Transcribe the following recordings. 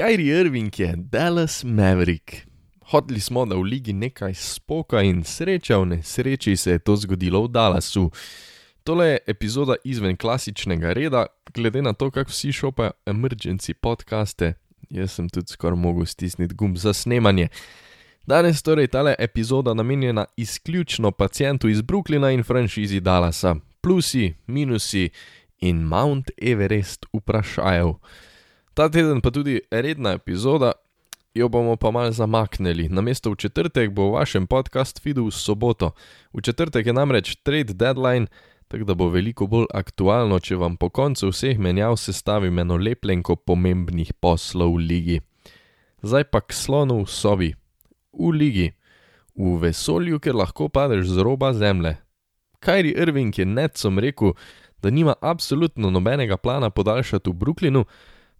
Kyrie Irving je Dallas Maverick. Hoteli smo, da v ligi nekaj spoka in sreča v nesreči se je to zgodilo v Dallasu. Tole je epizoda izven klasičnega reda, glede na to, kako vsi šopajo emergency podcaste, jaz sem tudi skoraj mogel stisniti gumb za snemanje. Danes torej tale epizoda namenjena izključno pacijentu iz Brooklyna in franšizi Dallasa, plusi, minusi in Mount Everest vprašajev. Ta teden pa tudi redna epizoda, jo bomo pa mal zamaknili. Namesto v četrtek bo v vašem podcast feedu v soboto. V četrtek je namreč trade deadline, tako da bo veliko bolj aktualno, če vam po koncu vseh menjav sestavim eno lepljenko pomembnih poslov v ligi. Zdaj pa k slonu v sobi. V ligi. V vesolju, ker lahko padeš z roba zemlje. Kyrie Irving je necom rekel, da nima absolutno nobenega plana podaljšati v Brooklynu,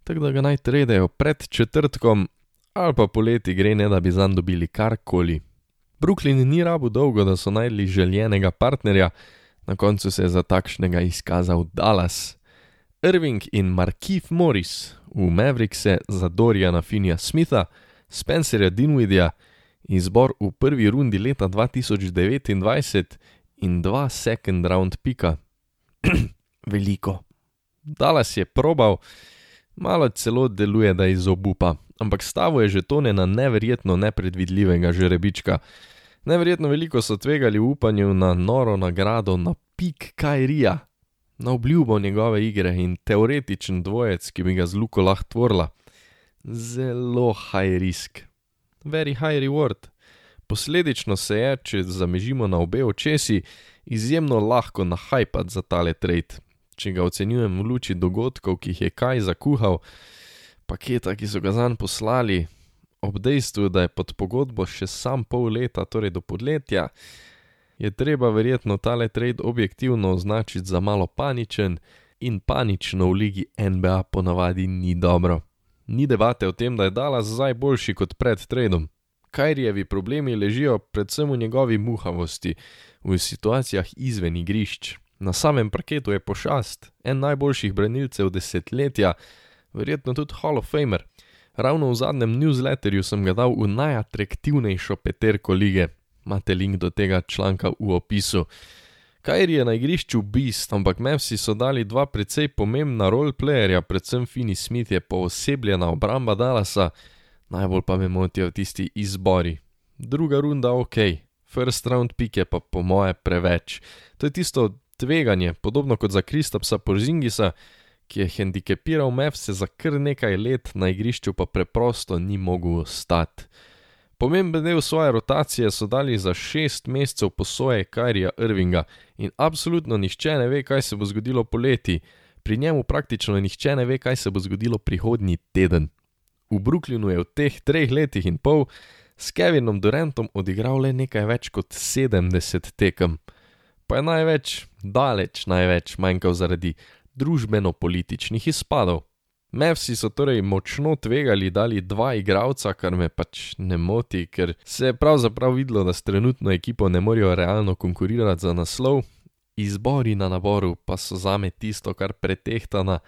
tako da ga naj tredejo pred četrtkom ali pa poleti gre, ne da bi zanj dobili karkoli. Brooklyn ni rabu dolgo, da so najdli željenega partnerja, na koncu se je za takšnega izkazal Dallas. Irving in Markif Morris v Maverickse za Doriana Finja Smitha, Spencerja Dinwidija, izbor v prvi rundi leta 2029 in dva second round pika. Veliko. Dallas je probal, malo celo deluje, da izobupa, ampak stavo je že tone na neverjetno nepredvidljivega žrebička. Neverjetno veliko so tvegali v upanju na noro nagrado na pik Kajrija, na obljubo njegove igre in teoretičen dvojec, ki bi ga z luko lahko tvorila. Zelo high risk, very high reward. Posledično se je, če zamežimo na obe očesi, izjemno lahko nahajpati za tale trade, če ga ocenjujem v luči dogodkov, ki jih je kaj zakuhal, paketa, ki so ga zanj poslali, ob dejstvu, da je pod pogodbo še sam pol leta, torej do podletja, je treba verjetno tale trade objektivno označiti za malo paničen in panično v ligi NBA ponavadi ni dobro. Ni debate o tem, da je Dallas zdaj boljši kot pred tradom. Kajrijevi problemi ležijo predvsem v njegovi muhavosti, v situacijah izven igrišč. Na samem parketu je pošast, en najboljših branilcev desetletja, verjetno tudi Hall of Famer. Ravno v zadnjem newsletterju sem ga dal v najatraktivnejšo peterko lige, imate link do tega članka v opisu. Kajri je na igrišču bist, ampak Mavsi so dali dva precej pomembna roleplayerja, predvsem Fini Smith je poosebljena obramba Dallasa, najbolj pa me motijo tisti izbori. Druga runda ok, first round pick je pa po moje preveč. To je tisto tveganje, podobno kot za Kristapsa Porzingisa, ki je hendikepiral Mavse za kar nekaj let, na igrišču pa preprosto ni mogel ostati. Pomemben del svoje rotacije so dali za šest mesecev posoje Kyrija Irvinga in absolutno nihče ne ve, kaj se bo zgodilo poleti, pri njemu praktično nihče ne ve, kaj se bo zgodilo prihodnji teden. V Brooklynu je v teh treh letih in pol s Kevinom Durantom odigral le nekaj več kot 70 tekem, pa je največ, daleč največ manjkal zaradi družbeno-političnih izpadov. Mavsi so torej močno tvegali, dali dva igralca, kar me pač ne moti, ker se je pravzaprav videlo, da s trenutno ekipo ne morejo realno konkurirati za naslov, izbori na naboru pa so zame tisto, kar pretehta na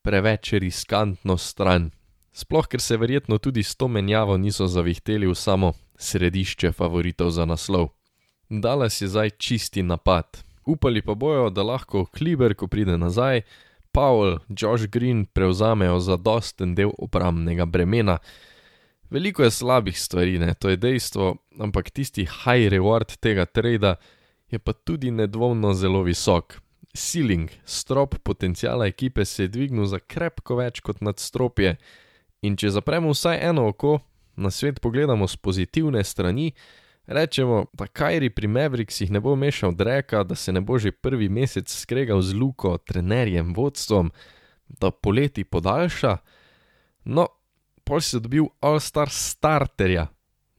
preveč riskantno stran. Sploh ker se verjetno tudi s to menjavo niso zavihteli v samo središče favoritov za naslov. Dallas je zdaj čisti napad, upali pa bojo, da lahko Kliber, ko pride nazaj, Powell, Josh Green prevzamejo zadosten del obrambnega bremena. Veliko je slabih stvari, ne, to je dejstvo, ampak tisti high reward tega trada je pa tudi nedvomno zelo visok. Ceiling, strop potencijala ekipe se je dvignil za krepko več kot nadstropje, in če zapremo vsaj eno oko, na svet pogledamo z pozitivne strani, Rečemo, da Kajri pri Mavericksih ne bo mešal dreka, da se ne bo že prvi mesec skregal z Luko, trenerjem, vodstvom, da poleti podaljša. No, pol si dobil All-Star starterja,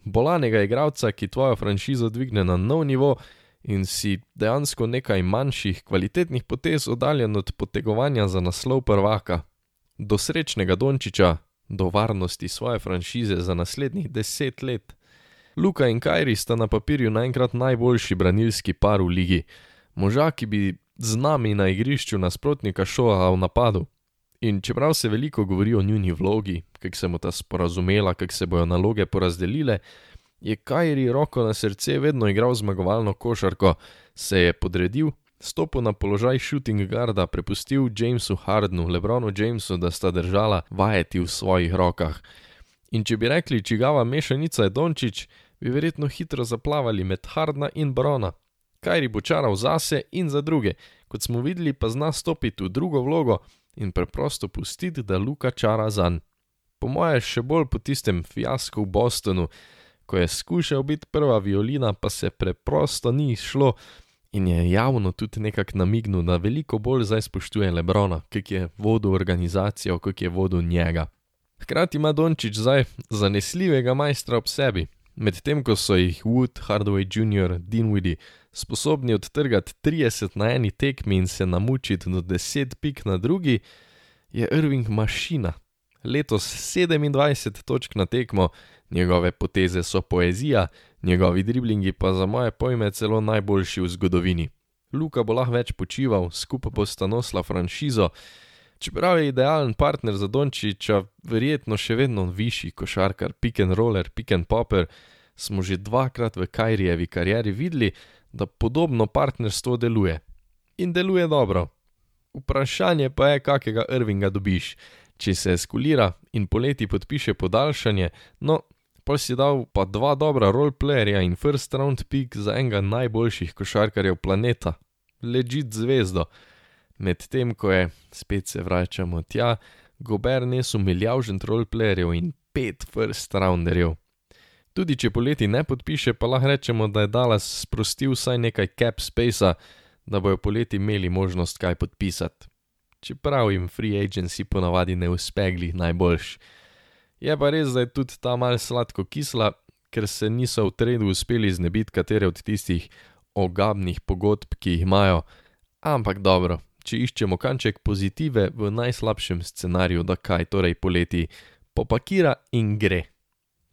bolanega igralca, ki tvojo franšizo dvigne na nov nivo in si dejansko nekaj manjših, kvalitetnih potez oddaljen od potegovanja za naslov prvaka. Do srečnega Dončiča, do varnosti svoje franšize za naslednjih deset let. Luka in Kajri sta na papirju naenkrat najboljši branilski par v ligi, moža, ki bi z nami na igrišču nasprotnika šola v napadu. In čeprav se veliko govori o njuni vlogi, kako se bo ta sporazumela, kako se bojo naloge porazdelile, je Kajri roko na srce vedno igral zmagovalno košarko, se je podredil, stopil na položaj shooting guarda, prepustil Jamesu Hardnu, Lebronu Jamesu, da sta držala vajeti v svojih rokah. In če bi rekli, čigava mešanica je Dončić, bi verjetno hitro zaplavali med Hardna in Brona. Kajri bo čaral zase in za druge, kot smo videli, pa zna stopiti v drugo vlogo in preprosto pustiti, da Luka čara zanj. Po moje še bolj po tistem fiasku v Bostonu, ko je skušal biti prva violina, pa se preprosto ni izšlo in je javno tudi nekako namignil, da veliko bolj zdaj spoštuje Lebrona, ki je vodil organizacijo, ki je vodil njega. Hkrati ima Dončić zdaj zanesljivega majstra ob sebi, medtem ko so jih Wood, Hardaway Jr., Dinwiddie sposobni odtrgati 30 na eni tekmi in se namučiti do 10 pik na drugi, je Irving mašina. Letos 27 točk na tekmo, njegove poteze so poezija, njegovi driblingi pa za moje pojme celo najboljši v zgodovini. Luka bo lahko več počival, skupaj bosta nosila franšizo. Čeprav je idealen partner za Dončiča, verjetno še vedno višji košarkar, pick and roller, pick and popper, smo že dvakrat v Kajrijevi karieri videli, da podobno partnerstvo deluje. In deluje dobro. Vprašanje pa je, kakega Irvinga dobiš. Če se eskulira in poleti podpiše podaljšanje, no, pa si dal pa dva dobra roleplayerja in first round pick za enega najboljših košarkarjev planeta, ležit zvezdo. Medtem ko je, spet se vračamo tja, Gober nesu milijavžen roleplayerjev in pet first rounderjev. Tudi če poleti ne podpiše, pa lahko rečemo, da je Dallas sprostil vsaj nekaj cap spacea, da bojo poleti imeli možnost kaj podpisati. Čeprav jim free agency ponavadi ne uspe glih najboljš. Je pa res, da je tudi ta mal sladko kisla, ker se niso v tredu uspeli znebiti katere od tistih ogabnih pogodb, ki jih imajo. Ampak dobro, če iščemo kanček pozitive v najslabšem scenariju, da kaj torej poleti popakira in gre.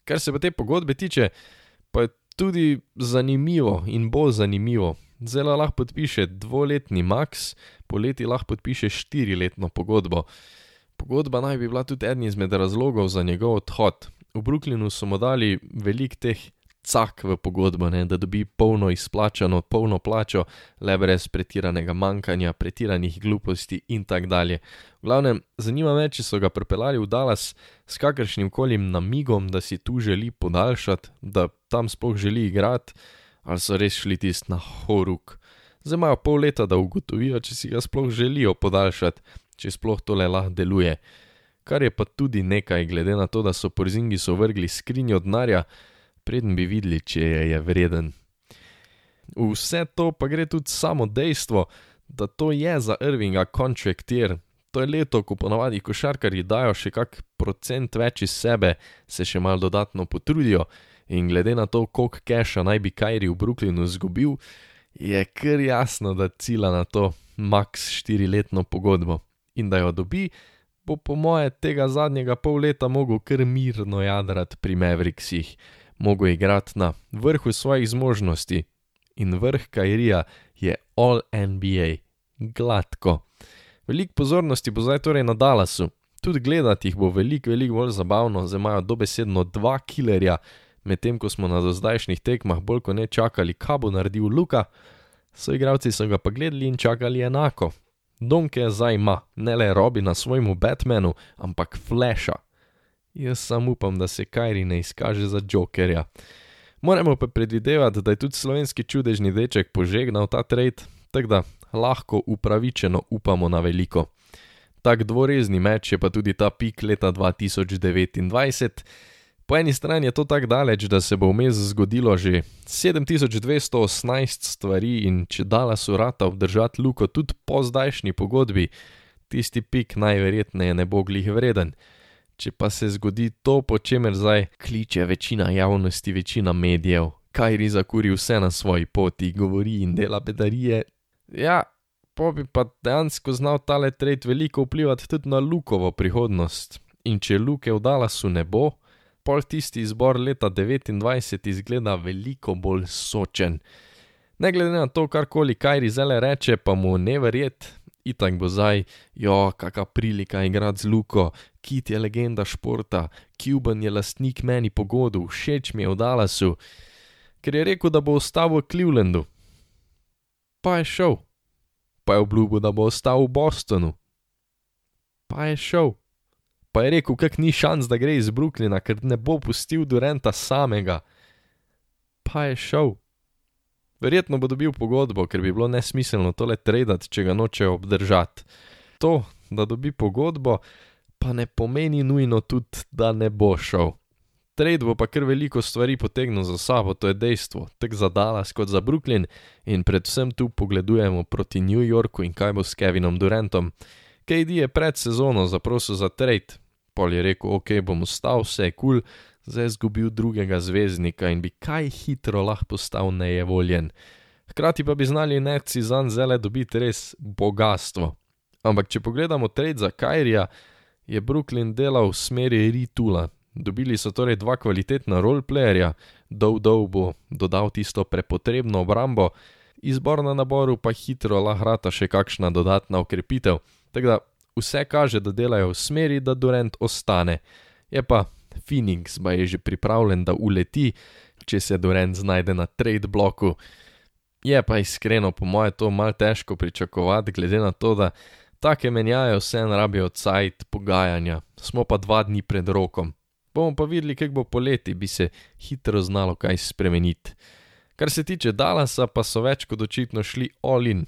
Kar se pa te pogodbe tiče, pa je tudi zanimivo in bo zanimivo. Zelo lahko podpiše dvoletni max, poleti lahko podpiše štiriletno pogodbo. Pogodba naj bi bila tudi eden izmed razlogov za njegov odhod. V Brooklynu so mu dali velik teh cak v pogodbo, ne, da dobi polno izplačano, polno plačo, le brez pretiranega manjkanja, pretiranih gluposti in tako dalje. V glavnem, zanima me, če so ga pripeljali v Dallas s kakršnim koli namigom, da si tu želi podaljšati, da tam sploh želi igrati, ali so res šli tisti na horuk. Zdaj imajo pol leta, da ugotovijo, če si ga sploh želijo podaljšati, če sploh tole lahko deluje. Kar je pa tudi nekaj, glede na to, da so porzingi so vrgli skrinjo denarja, preden bi videli, če je, je vreden. Vse to pa gre tudi samo dejstvo, da to je za Irvinga kontraktir. To je leto, ko ponavadi košarkari dajo še kak procent več iz sebe, se še malo dodatno potrudijo in glede na to, koliko keša naj bi Kajri v Brooklynu zgubil, je kar jasno, da cila na to max štiriletno pogodbo. In da jo dobi, bo po moje tega zadnjega pol leta mogel kar mirno jadrati pri Mavericksih mogel igrati na vrhu svojih zmožnosti. In vrh Kajrija je All NBA, gladko. Veliko pozornosti bo zdaj torej na Dallasu, tudi gledati jih bo veliko, veliko bolj zabavno, zdaj imajo dobesedno dva killerja, medtem ko smo na dozdajšnjih tekmah bolj kot ne čakali, kaj bo naredil Luka, so igravci so ga pa gledali in čakali enako. Donke zdaj ima, ne le robi na svojemu Batmanu, ampak Flasha. Jaz samo upam, da se Kajri ne izkaže za jokerja. Moramo pa predvidevati, da je tudi slovenski čudežni deček požegnal ta trade, tako da lahko upravičeno upamo na veliko. Tak dvorezni meč je pa tudi ta pik leta 2029. Po eni strani je to tako daleč, da se bo vmes zgodilo že 7218 stvari in če dala surata obdržati luko tudi po zdajšnji pogodbi, tisti pik najverjetneje ne bo glih vreden. Če pa se zgodi to, po čemer zdaj kliče večina javnosti, večina medijev, kaj Riza kuri vse na svoji poti, govori in dela bedarije, ja, pa bi pa dejansko znal tale trade veliko vplivati tudi na Lukovo prihodnost. In če Luke v Dallasu ne bo, pol tisti izbor leta 29 izgleda veliko bolj sočen. Ne glede na to, karkoli Kajri zele reče, pa mu ne verjet, itak bo zdaj, jo, kakšna prilika igrati z Luko, Kit je legenda športa, Cuban je lastnik meni pogodov, všeč mi je v Dallasu, ker je rekel, da bo ostal v Clevelandu. Pa je šel, pa je obljubil, da bo ostal v Bostonu. Pa je šel, pa je rekel, kak ni šans, da gre iz Brooklyna, ker ne bo pustil Durenta samega. Pa je šel. Verjetno bo dobil pogodbo, ker bi bilo nesmiselno tole traditi, če ga nočejo obdržati. To, da dobi pogodbo, pa ne pomeni nujno tudi, da ne bo šel. Trade bo pa kar veliko stvari potegnil za sabo, to je dejstvo, tako za Dallas kot za Brooklyn in predvsem tu pogledujemo proti New Yorku in kaj bo s Kevinom Durantom. KD je pred sezono zaprosil za trade, pol je rekel, ok, bom ostal, vse je kul, cool, zdaj izgubil drugega zvezdnika in bi kaj hitro lahko postal nejevoljen. Hkrati pa bi znali neci za zele dobiti res bogatstvo. Ampak če pogledamo trade za Kajrija, je Brooklyn delal v smeri Ritula. Dobili so torej dva kvalitetna roleplayerja, Dow bo dodal tisto prepotrebno obrambo, izbor na naboru pa hitro lahrata še kakšna dodatna ukrepitev. Tako da vse kaže, da delajo v smeri, da Durant ostane. Je pa Phoenix pa je že pripravljen, da uleti, če se Durant znajde na trade bloku. Je pa iskreno, po mojem, to malo težko pričakovati, glede na to, da take menjajo vse narabijo cajt pogajanja, smo pa dva dni pred rokom. Bomo pa videli, kako bo poleti, bi se hitro znalo kaj spremeniti. Kar se tiče Dallasa, pa so več kot očitno šli all in.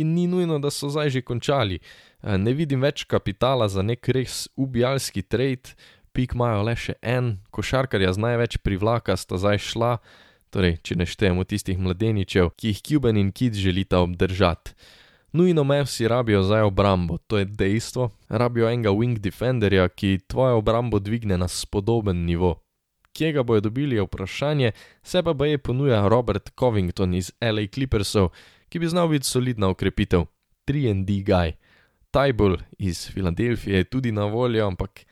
In ni nujno, da so zdaj že končali. Ne vidim več kapitala za nek res ubijalski trade, pik imajo le še en, košarkarja z največ privlaka sta zdaj šla, torej, če ne štejemo tistih mladeničev, ki jih Cuban in Kid želita obdržati. Nujno me vsi rabijo zdaj obrambo, to je dejstvo, rabijo enega wing defenderja, ki tvojo obrambo dvigne na spodoben nivo. Kje ga bojo dobili je vprašanje, se pa baje ponuja Robert Covington iz LA Clippersov, ki bi znal biti solidna ukrepitev, 3D guy. Tybull iz Filadelfije je tudi na voljo, ampak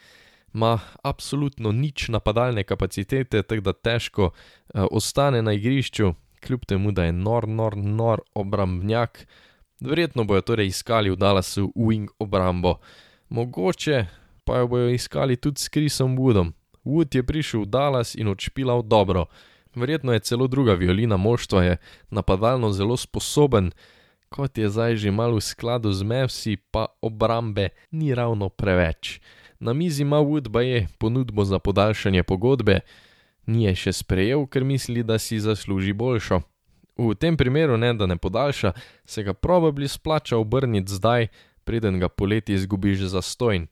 ima absolutno nič napadalne kapacitete, tako da težko uh, ostane na igrišču, kljub temu, da je nor, nor, nor obrambnjak. Verjetno bojo torej iskali v Dallasu wing obrambo, mogoče pa jo bojo iskali tudi s Chrisom Woodom. Wood je prišel v Dallas in odšpilal dobro. Verjetno je celo druga violina moštva, je napadalno zelo sposoben, kot je zdaj že malo v skladu z Mavsi, pa obrambe ni ravno preveč. Na mizi ima Wood baje ponudbo za podaljšanje pogodbe, ni je še sprejel, ker misli, da si zasluži boljšo. V tem primeru ne, da ne podaljša, se ga probably splača obrniti zdaj, preden ga poleti izgubiš za stojn.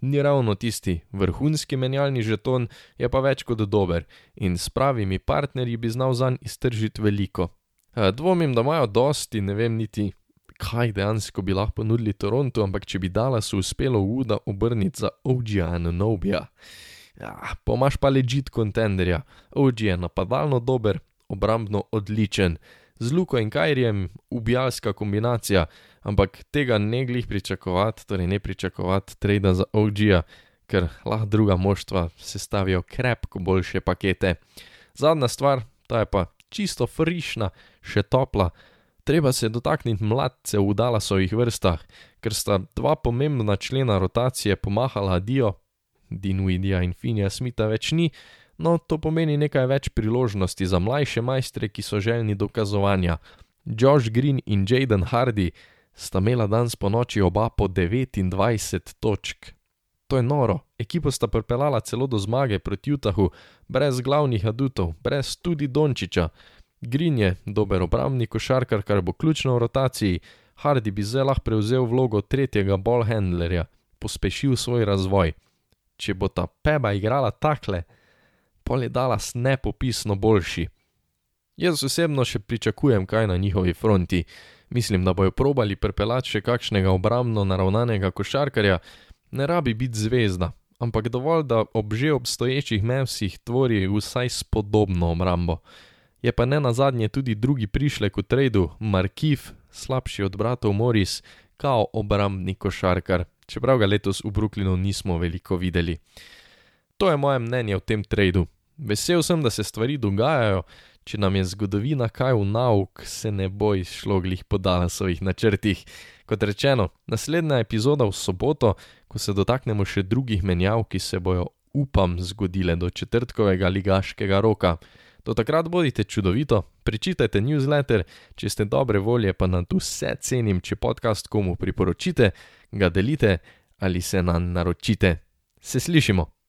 Ni ravno tisti vrhunski menjalni žeton, je pa več kot dober in s pravimi partnerji bi znal zanj iztržiti veliko. Dvomim, da imajo dosti, ne vem niti kaj dejansko bi lahko ponudili Torontu, ampak če bi Dallasu uspelo Uda obrniti za OG-ja in Nobija. Ja, pomaš pa ležit kontenderja, OG je napadalno dober, obrambno odličen, z Luko in Kajrijem ubijalska kombinacija, ampak tega ne glih pričakovati, torej ne pričakovati trade za OG-ja, ker lahko druga moštva sestavijo krepko boljše pakete. Zadnja stvar, ta je pa čisto frišna, še topla. Treba se dotakniti mladcev v Dallasovih vrstah, ker sta dva pomembna člena rotacije pomahala Dio, Dinuidija in Finja Smitha več ni, no to pomeni nekaj več priložnosti za mlajše majstre, ki so željni dokazovanja. Josh Green in Jaden Hardy sta imela danes po noči oba po 29 točk. To je noro, ekipo sta pripeljala celo do zmage proti Utahu, brez glavnih adutov, brez tudi Dončiča. Green je dober obrambni košarkar, kar bo ključno v rotaciji, Hardy bi zdaj lahko prevzel vlogo tretjega ball handlerja, pospešil svoj razvoj. Če bo ta peba igrala takle, pol je Dallas nepopisno boljši. Jaz osebno še pričakujem kaj na njihovi fronti. Mislim, da bojo probali pripeljati še kakšnega obrambno naravnanega košarkarja, ne rabi biti zvezda, ampak dovolj, da ob že obstoječih mevsih tvori vsaj spodobno obrambo je pa ne na zadnje tudi drugi prišlek v tradu, Markiv, slabši od bratov Morris, kao obrambni košarkar, čeprav ga letos v Brooklynu nismo veliko videli. To je moje mnenje o tem tradu. Vesel sem, da se stvari dogajajo, če nam je zgodovina kaj v nauk, se ne bo izšlo glih po Dallasovih načrtih. Kot rečeno, naslednja epizoda v soboto, ko se dotaknemo še drugih menjav, ki se bojo, upam, zgodile do četrtkovega ligaškega roka. Do takrat bodite čudovito, prečitajte newsletter, če ste dobre volje, pa na to vse cenim, če podcast komu priporočite, ga delite ali se nam naročite. Se slišimo!